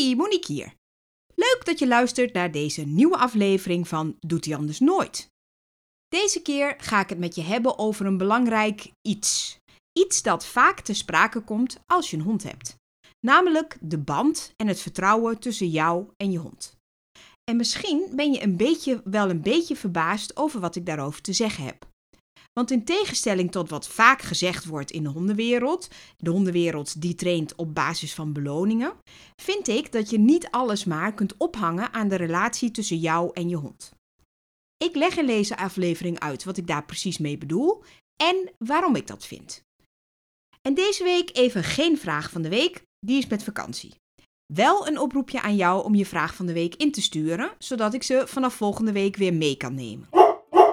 Monique hier. Leuk dat je luistert naar deze nieuwe aflevering van Doet hij anders nooit. Deze keer ga ik het met je hebben over een belangrijk iets. Iets dat vaak te sprake komt als je een hond hebt. Namelijk de band en het vertrouwen tussen jou en je hond. En misschien ben je een beetje, wel een beetje verbaasd over wat ik daarover te zeggen heb. Want in tegenstelling tot wat vaak gezegd wordt in de hondenwereld, de hondenwereld die traint op basis van beloningen, vind ik dat je niet alles maar kunt ophangen aan de relatie tussen jou en je hond. Ik leg in deze aflevering uit wat ik daar precies mee bedoel en waarom ik dat vind. En deze week even geen vraag van de week, die is met vakantie. Wel een oproepje aan jou om je vraag van de week in te sturen, zodat ik ze vanaf volgende week weer mee kan nemen.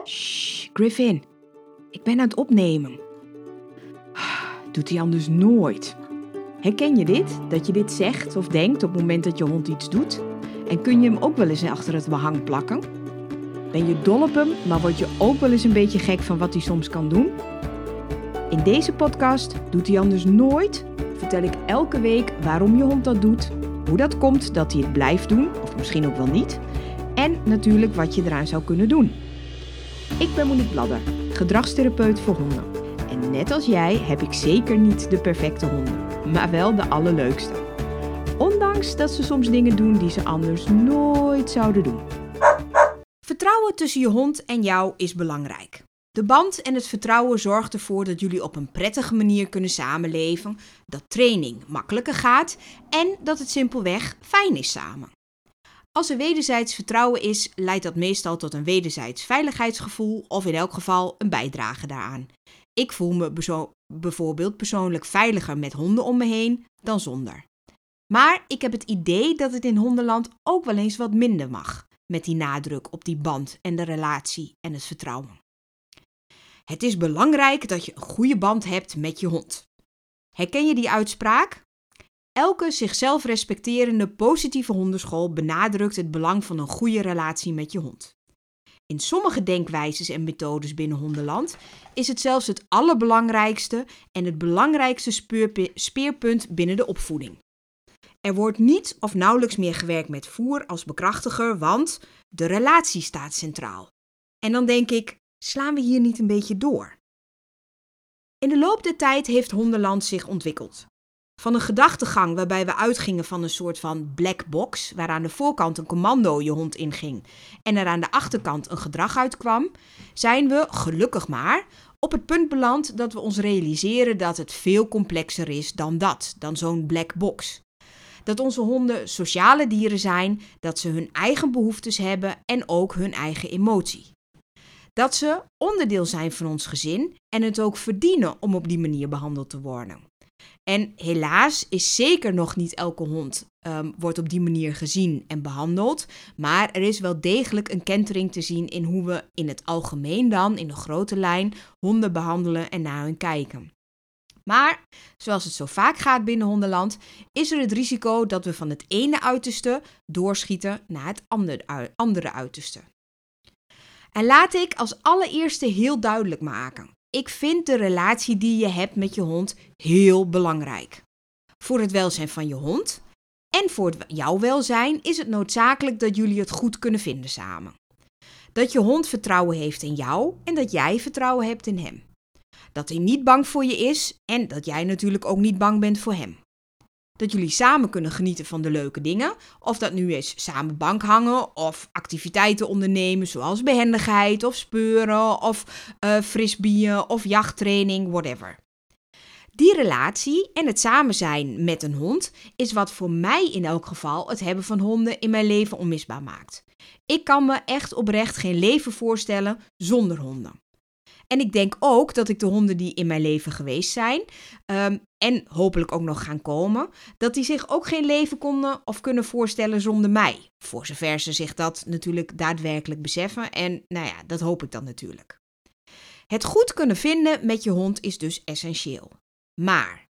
Shh, Griffin, ik ben aan het opnemen. Doet hij anders nooit. Herken je dit? Dat je dit zegt of denkt op het moment dat je hond iets doet? En kun je hem ook wel eens achter het behang plakken? Ben je dol op hem, maar word je ook wel eens een beetje gek van wat hij soms kan doen? In deze podcast Doet hij anders nooit vertel ik elke week waarom je hond dat doet, hoe dat komt dat hij het blijft doen, of misschien ook wel niet, en natuurlijk wat je eraan zou kunnen doen. Ik ben Monique Bladder, gedragstherapeut voor honden. En net als jij heb ik zeker niet de perfecte honden, maar wel de allerleukste. Ondanks dat ze soms dingen doen die ze anders nooit zouden doen. Vertrouwen tussen je hond en jou is belangrijk. De band en het vertrouwen zorgt ervoor dat jullie op een prettige manier kunnen samenleven, dat training makkelijker gaat en dat het simpelweg fijn is samen. Als er wederzijds vertrouwen is, leidt dat meestal tot een wederzijds veiligheidsgevoel of in elk geval een bijdrage daaraan. Ik voel me bijvoorbeeld persoonlijk veiliger met honden om me heen dan zonder. Maar ik heb het idee dat het in hondenland ook wel eens wat minder mag, met die nadruk op die band en de relatie en het vertrouwen. Het is belangrijk dat je een goede band hebt met je hond. Herken je die uitspraak? Elke zichzelf respecterende positieve hondenschool benadrukt het belang van een goede relatie met je hond. In sommige denkwijzes en methodes binnen hondenland is het zelfs het allerbelangrijkste en het belangrijkste speerpunt binnen de opvoeding. Er wordt niet of nauwelijks meer gewerkt met voer als bekrachtiger, want de relatie staat centraal. En dan denk ik, slaan we hier niet een beetje door? In de loop der tijd heeft hondenland zich ontwikkeld. Van een gedachtegang waarbij we uitgingen van een soort van black box, waar aan de voorkant een commando je hond inging en er aan de achterkant een gedrag uitkwam, zijn we, gelukkig maar, op het punt beland dat we ons realiseren dat het veel complexer is dan dat, dan zo'n black box. Dat onze honden sociale dieren zijn, dat ze hun eigen behoeftes hebben en ook hun eigen emotie. Dat ze onderdeel zijn van ons gezin en het ook verdienen om op die manier behandeld te worden. En helaas is zeker nog niet elke hond um, wordt op die manier gezien en behandeld. Maar er is wel degelijk een kentering te zien in hoe we in het algemeen dan, in de grote lijn, honden behandelen en naar hun kijken. Maar, zoals het zo vaak gaat binnen hondenland, is er het risico dat we van het ene uiterste doorschieten naar het andere uiterste. En laat ik als allereerste heel duidelijk maken. Ik vind de relatie die je hebt met je hond heel belangrijk. Voor het welzijn van je hond en voor jouw welzijn is het noodzakelijk dat jullie het goed kunnen vinden samen. Dat je hond vertrouwen heeft in jou en dat jij vertrouwen hebt in hem. Dat hij niet bang voor je is en dat jij natuurlijk ook niet bang bent voor hem. Dat jullie samen kunnen genieten van de leuke dingen. Of dat nu is samen bank hangen of activiteiten ondernemen zoals behendigheid of speuren of uh, frisbeeën of jachttraining, whatever. Die relatie en het samen zijn met een hond is wat voor mij in elk geval het hebben van honden in mijn leven onmisbaar maakt. Ik kan me echt oprecht geen leven voorstellen zonder honden. En ik denk ook dat ik de honden die in mijn leven geweest zijn um, en hopelijk ook nog gaan komen, dat die zich ook geen leven konden of kunnen voorstellen zonder mij. Voor zover ze zich dat natuurlijk daadwerkelijk beseffen. En nou ja, dat hoop ik dan natuurlijk. Het goed kunnen vinden met je hond is dus essentieel. Maar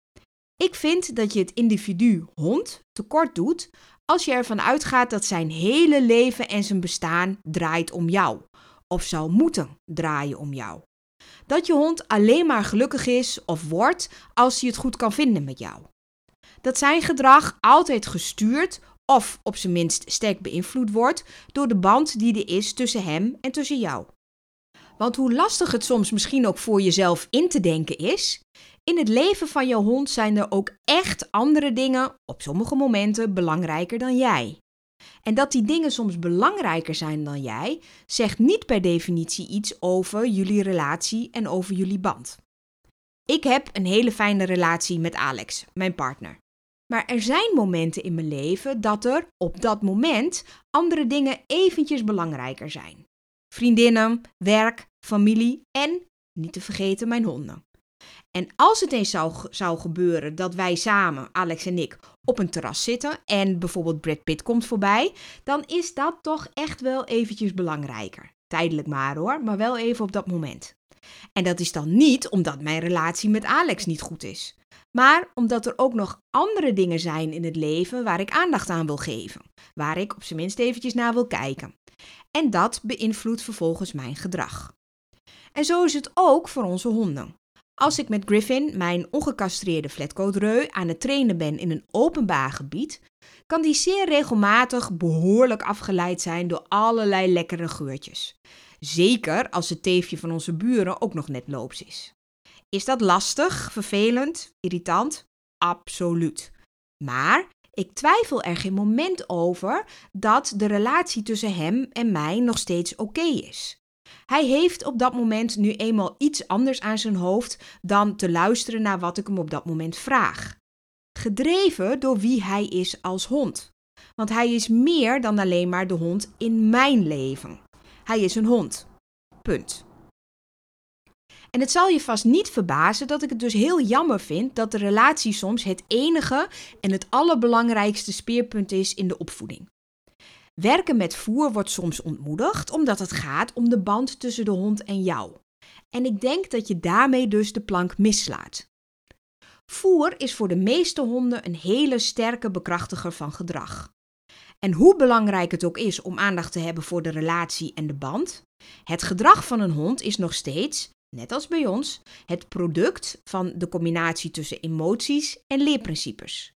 ik vind dat je het individu hond tekort doet als je ervan uitgaat dat zijn hele leven en zijn bestaan draait om jou. Of zou moeten draaien om jou dat je hond alleen maar gelukkig is of wordt als hij het goed kan vinden met jou. Dat zijn gedrag altijd gestuurd of op zijn minst sterk beïnvloed wordt door de band die er is tussen hem en tussen jou. Want hoe lastig het soms misschien ook voor jezelf in te denken is, in het leven van jouw hond zijn er ook echt andere dingen op sommige momenten belangrijker dan jij. En dat die dingen soms belangrijker zijn dan jij, zegt niet per definitie iets over jullie relatie en over jullie band. Ik heb een hele fijne relatie met Alex, mijn partner. Maar er zijn momenten in mijn leven dat er op dat moment andere dingen eventjes belangrijker zijn. Vriendinnen, werk, familie en, niet te vergeten, mijn honden. En als het eens zou, zou gebeuren dat wij samen, Alex en ik, op een terras zitten en bijvoorbeeld Brad Pitt komt voorbij, dan is dat toch echt wel eventjes belangrijker. Tijdelijk maar hoor, maar wel even op dat moment. En dat is dan niet omdat mijn relatie met Alex niet goed is, maar omdat er ook nog andere dingen zijn in het leven waar ik aandacht aan wil geven, waar ik op zijn minst eventjes naar wil kijken. En dat beïnvloedt vervolgens mijn gedrag. En zo is het ook voor onze honden. Als ik met Griffin, mijn ongecastreerde flatcoatreu, aan het trainen ben in een openbaar gebied, kan die zeer regelmatig behoorlijk afgeleid zijn door allerlei lekkere geurtjes. Zeker als het teefje van onze buren ook nog net loops is. Is dat lastig, vervelend, irritant? Absoluut. Maar ik twijfel er geen moment over dat de relatie tussen hem en mij nog steeds oké is. Hij heeft op dat moment nu eenmaal iets anders aan zijn hoofd dan te luisteren naar wat ik hem op dat moment vraag. Gedreven door wie hij is als hond. Want hij is meer dan alleen maar de hond in mijn leven. Hij is een hond. Punt. En het zal je vast niet verbazen dat ik het dus heel jammer vind dat de relatie soms het enige en het allerbelangrijkste speerpunt is in de opvoeding. Werken met voer wordt soms ontmoedigd omdat het gaat om de band tussen de hond en jou. En ik denk dat je daarmee dus de plank mislaat. Voer is voor de meeste honden een hele sterke bekrachtiger van gedrag. En hoe belangrijk het ook is om aandacht te hebben voor de relatie en de band, het gedrag van een hond is nog steeds, net als bij ons, het product van de combinatie tussen emoties en leerprincipes.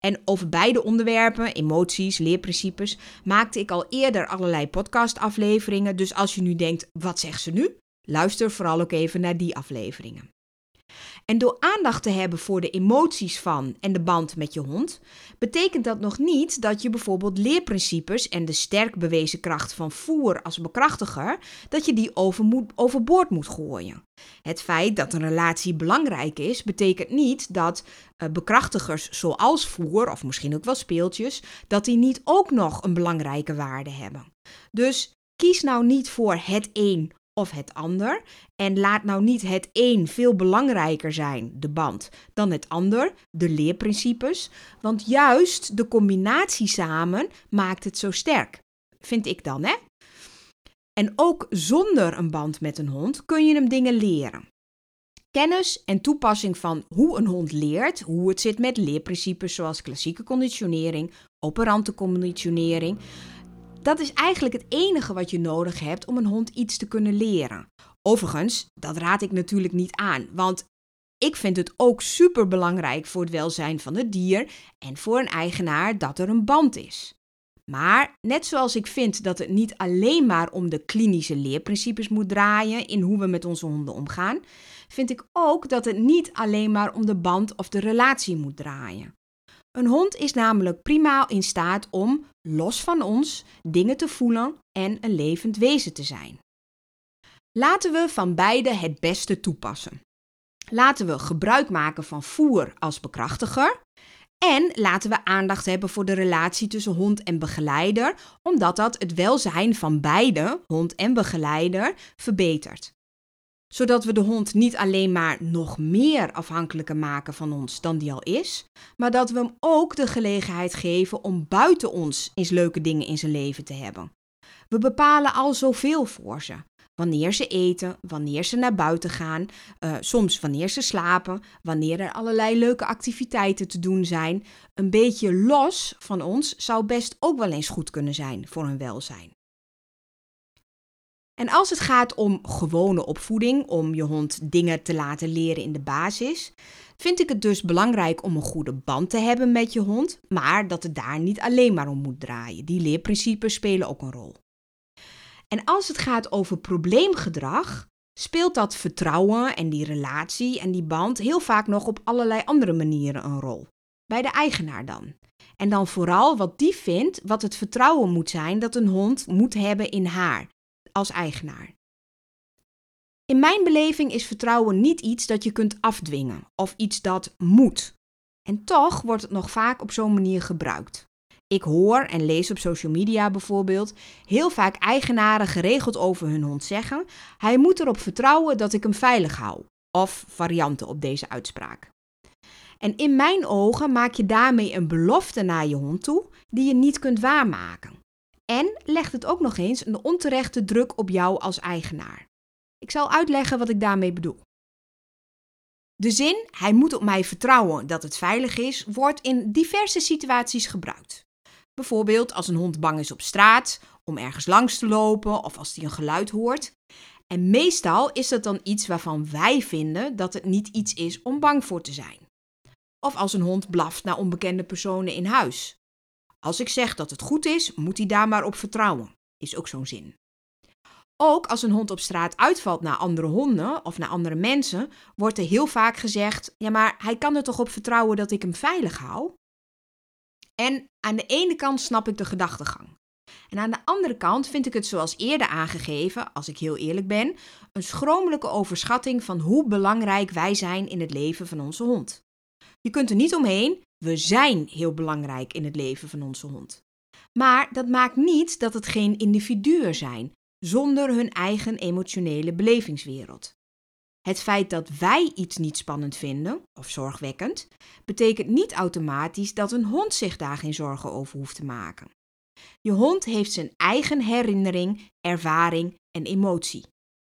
En over beide onderwerpen, emoties, leerprincipes, maakte ik al eerder allerlei podcastafleveringen. Dus als je nu denkt, wat zegt ze nu? Luister vooral ook even naar die afleveringen. En door aandacht te hebben voor de emoties van en de band met je hond, betekent dat nog niet dat je bijvoorbeeld leerprincipes en de sterk bewezen kracht van voer als bekrachtiger, dat je die over moet, overboord moet gooien. Het feit dat een relatie belangrijk is, betekent niet dat uh, bekrachtigers zoals voer, of misschien ook wel speeltjes, dat die niet ook nog een belangrijke waarde hebben. Dus kies nou niet voor het een of het ander. En laat nou niet het een veel belangrijker zijn, de band, dan het ander, de leerprincipes. Want juist de combinatie samen maakt het zo sterk. Vind ik dan, hè? En ook zonder een band met een hond kun je hem dingen leren. Kennis en toepassing van hoe een hond leert, hoe het zit met leerprincipes zoals klassieke conditionering, operante conditionering, dat is eigenlijk het enige wat je nodig hebt om een hond iets te kunnen leren. Overigens, dat raad ik natuurlijk niet aan, want ik vind het ook super belangrijk voor het welzijn van het dier en voor een eigenaar dat er een band is. Maar net zoals ik vind dat het niet alleen maar om de klinische leerprincipes moet draaien in hoe we met onze honden omgaan, vind ik ook dat het niet alleen maar om de band of de relatie moet draaien. Een hond is namelijk prima in staat om, los van ons, dingen te voelen en een levend wezen te zijn. Laten we van beide het beste toepassen. Laten we gebruik maken van voer als bekrachtiger. En laten we aandacht hebben voor de relatie tussen hond en begeleider, omdat dat het welzijn van beide, hond en begeleider, verbetert zodat we de hond niet alleen maar nog meer afhankelijker maken van ons dan die al is, maar dat we hem ook de gelegenheid geven om buiten ons eens leuke dingen in zijn leven te hebben. We bepalen al zoveel voor ze. Wanneer ze eten, wanneer ze naar buiten gaan, uh, soms wanneer ze slapen, wanneer er allerlei leuke activiteiten te doen zijn. Een beetje los van ons zou best ook wel eens goed kunnen zijn voor hun welzijn. En als het gaat om gewone opvoeding, om je hond dingen te laten leren in de basis, vind ik het dus belangrijk om een goede band te hebben met je hond, maar dat het daar niet alleen maar om moet draaien. Die leerprincipes spelen ook een rol. En als het gaat over probleemgedrag, speelt dat vertrouwen en die relatie en die band heel vaak nog op allerlei andere manieren een rol. Bij de eigenaar dan. En dan vooral wat die vindt wat het vertrouwen moet zijn dat een hond moet hebben in haar als eigenaar. In mijn beleving is vertrouwen niet iets dat je kunt afdwingen of iets dat moet. En toch wordt het nog vaak op zo'n manier gebruikt. Ik hoor en lees op social media bijvoorbeeld heel vaak eigenaren geregeld over hun hond zeggen: hij moet erop vertrouwen dat ik hem veilig hou. Of varianten op deze uitspraak. En in mijn ogen maak je daarmee een belofte naar je hond toe die je niet kunt waarmaken. En legt het ook nog eens een onterechte druk op jou als eigenaar. Ik zal uitleggen wat ik daarmee bedoel. De zin hij moet op mij vertrouwen dat het veilig is, wordt in diverse situaties gebruikt. Bijvoorbeeld als een hond bang is op straat, om ergens langs te lopen of als hij een geluid hoort. En meestal is dat dan iets waarvan wij vinden dat het niet iets is om bang voor te zijn. Of als een hond blaft naar onbekende personen in huis. Als ik zeg dat het goed is, moet hij daar maar op vertrouwen, is ook zo'n zin. Ook als een hond op straat uitvalt naar andere honden of naar andere mensen, wordt er heel vaak gezegd: ja, maar hij kan er toch op vertrouwen dat ik hem veilig hou? En aan de ene kant snap ik de gedachtegang. En aan de andere kant vind ik het zoals eerder aangegeven, als ik heel eerlijk ben, een schromelijke overschatting van hoe belangrijk wij zijn in het leven van onze hond. Je kunt er niet omheen, we zijn heel belangrijk in het leven van onze hond. Maar dat maakt niet dat het geen individuen zijn, zonder hun eigen emotionele belevingswereld. Het feit dat wij iets niet spannend vinden of zorgwekkend, betekent niet automatisch dat een hond zich daar geen zorgen over hoeft te maken. Je hond heeft zijn eigen herinnering, ervaring en emotie.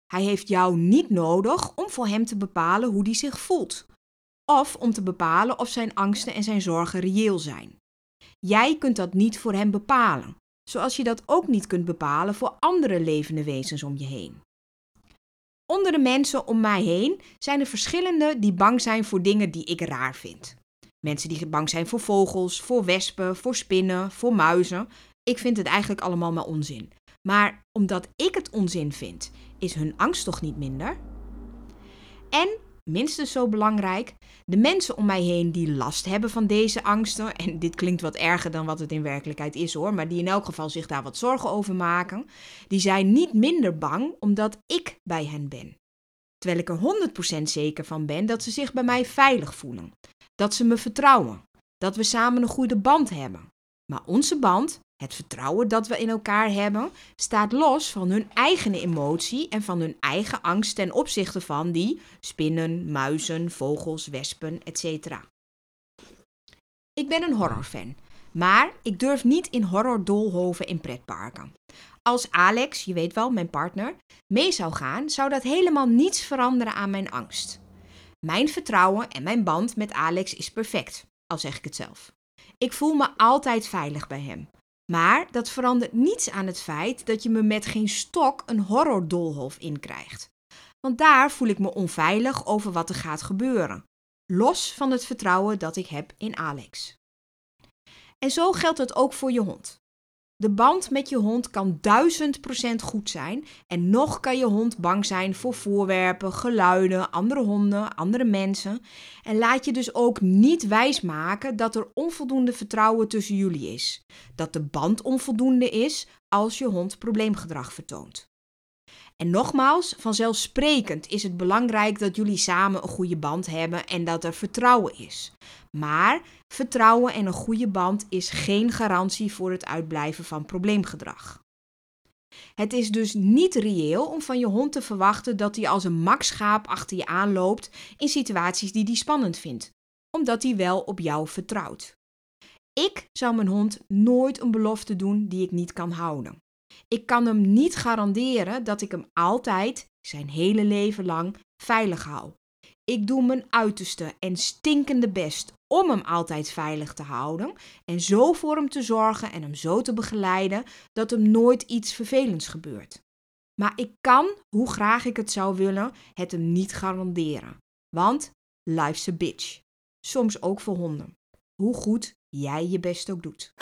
Hij heeft jou niet nodig om voor hem te bepalen hoe hij zich voelt, of om te bepalen of zijn angsten en zijn zorgen reëel zijn. Jij kunt dat niet voor hem bepalen, zoals je dat ook niet kunt bepalen voor andere levende wezens om je heen. Onder de mensen om mij heen zijn er verschillende die bang zijn voor dingen die ik raar vind. Mensen die bang zijn voor vogels, voor wespen, voor spinnen, voor muizen. Ik vind het eigenlijk allemaal maar onzin. Maar omdat ik het onzin vind, is hun angst toch niet minder? En minstens zo belangrijk, de mensen om mij heen die last hebben van deze angsten, en dit klinkt wat erger dan wat het in werkelijkheid is hoor, maar die in elk geval zich daar wat zorgen over maken, die zijn niet minder bang omdat ik bij hen ben. Terwijl ik er 100% zeker van ben dat ze zich bij mij veilig voelen, dat ze me vertrouwen, dat we samen een goede band hebben. Maar onze band het vertrouwen dat we in elkaar hebben staat los van hun eigen emotie en van hun eigen angst ten opzichte van die spinnen, muizen, vogels, wespen, etc. Ik ben een horrorfan, maar ik durf niet in horrordolhoven in pretparken. Als Alex, je weet wel, mijn partner, mee zou gaan, zou dat helemaal niets veranderen aan mijn angst. Mijn vertrouwen en mijn band met Alex is perfect, al zeg ik het zelf. Ik voel me altijd veilig bij hem. Maar dat verandert niets aan het feit dat je me met geen stok een horrordolhof inkrijgt. Want daar voel ik me onveilig over wat er gaat gebeuren. Los van het vertrouwen dat ik heb in Alex. En zo geldt het ook voor je hond. De band met je hond kan duizend procent goed zijn en nog kan je hond bang zijn voor voorwerpen, geluiden, andere honden, andere mensen. En laat je dus ook niet wijsmaken dat er onvoldoende vertrouwen tussen jullie is. Dat de band onvoldoende is als je hond probleemgedrag vertoont. En nogmaals, vanzelfsprekend is het belangrijk dat jullie samen een goede band hebben en dat er vertrouwen is. Maar vertrouwen en een goede band is geen garantie voor het uitblijven van probleemgedrag. Het is dus niet reëel om van je hond te verwachten dat hij als een makschaap achter je aanloopt in situaties die hij spannend vindt, omdat hij wel op jou vertrouwt. Ik zou mijn hond nooit een belofte doen die ik niet kan houden. Ik kan hem niet garanderen dat ik hem altijd, zijn hele leven lang, veilig hou. Ik doe mijn uiterste en stinkende best om hem altijd veilig te houden en zo voor hem te zorgen en hem zo te begeleiden dat hem nooit iets vervelends gebeurt. Maar ik kan, hoe graag ik het zou willen, het hem niet garanderen. Want life's a bitch. soms ook voor honden. Hoe goed jij je best ook doet.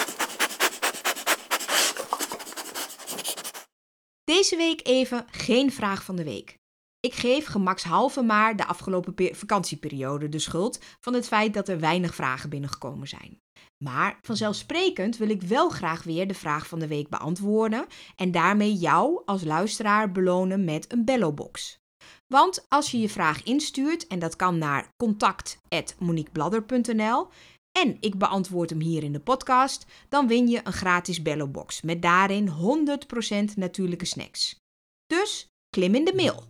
Deze week even geen vraag van de week. Ik geef gemakshalve maar de afgelopen vakantieperiode de schuld van het feit dat er weinig vragen binnengekomen zijn. Maar vanzelfsprekend wil ik wel graag weer de vraag van de week beantwoorden en daarmee jou als luisteraar belonen met een bellobox. Want als je je vraag instuurt, en dat kan naar contact.moniquebladder.nl, en ik beantwoord hem hier in de podcast, dan win je een gratis bellobox met daarin 100% natuurlijke snacks. Dus klim in de mail.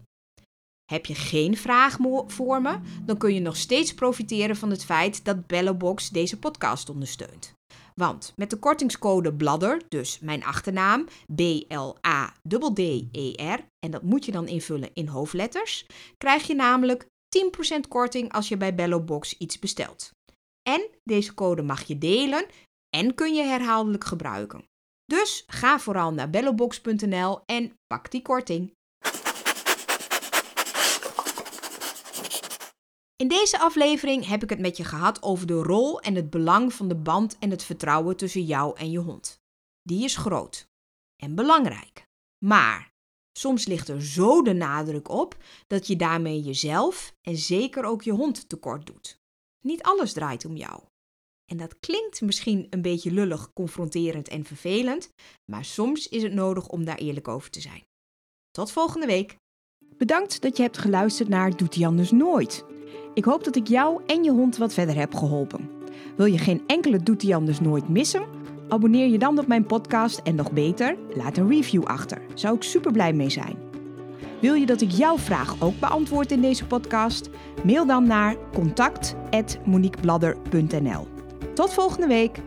Heb je geen vraag voor me, dan kun je nog steeds profiteren van het feit dat Bellobox deze podcast ondersteunt. Want met de kortingscode BLADDER, dus mijn achternaam, B-L-A-D-D-E-R, en dat moet je dan invullen in hoofdletters, krijg je namelijk 10% korting als je bij Bellobox iets bestelt. En deze code mag je delen en kun je herhaaldelijk gebruiken. Dus ga vooral naar bellobox.nl en pak die korting. In deze aflevering heb ik het met je gehad over de rol en het belang van de band en het vertrouwen tussen jou en je hond. Die is groot en belangrijk. Maar soms ligt er zo de nadruk op dat je daarmee jezelf en zeker ook je hond tekort doet. Niet alles draait om jou. En dat klinkt misschien een beetje lullig, confronterend en vervelend, maar soms is het nodig om daar eerlijk over te zijn. Tot volgende week. Bedankt dat je hebt geluisterd naar Doet anders nooit. Ik hoop dat ik jou en je hond wat verder heb geholpen. Wil je geen enkele Doet anders nooit missen? Abonneer je dan op mijn podcast en nog beter, laat een review achter. Zou ik super blij mee zijn. Wil je dat ik jouw vraag ook beantwoord in deze podcast? Mail dan naar contact@moniquebladder.nl. Tot volgende week.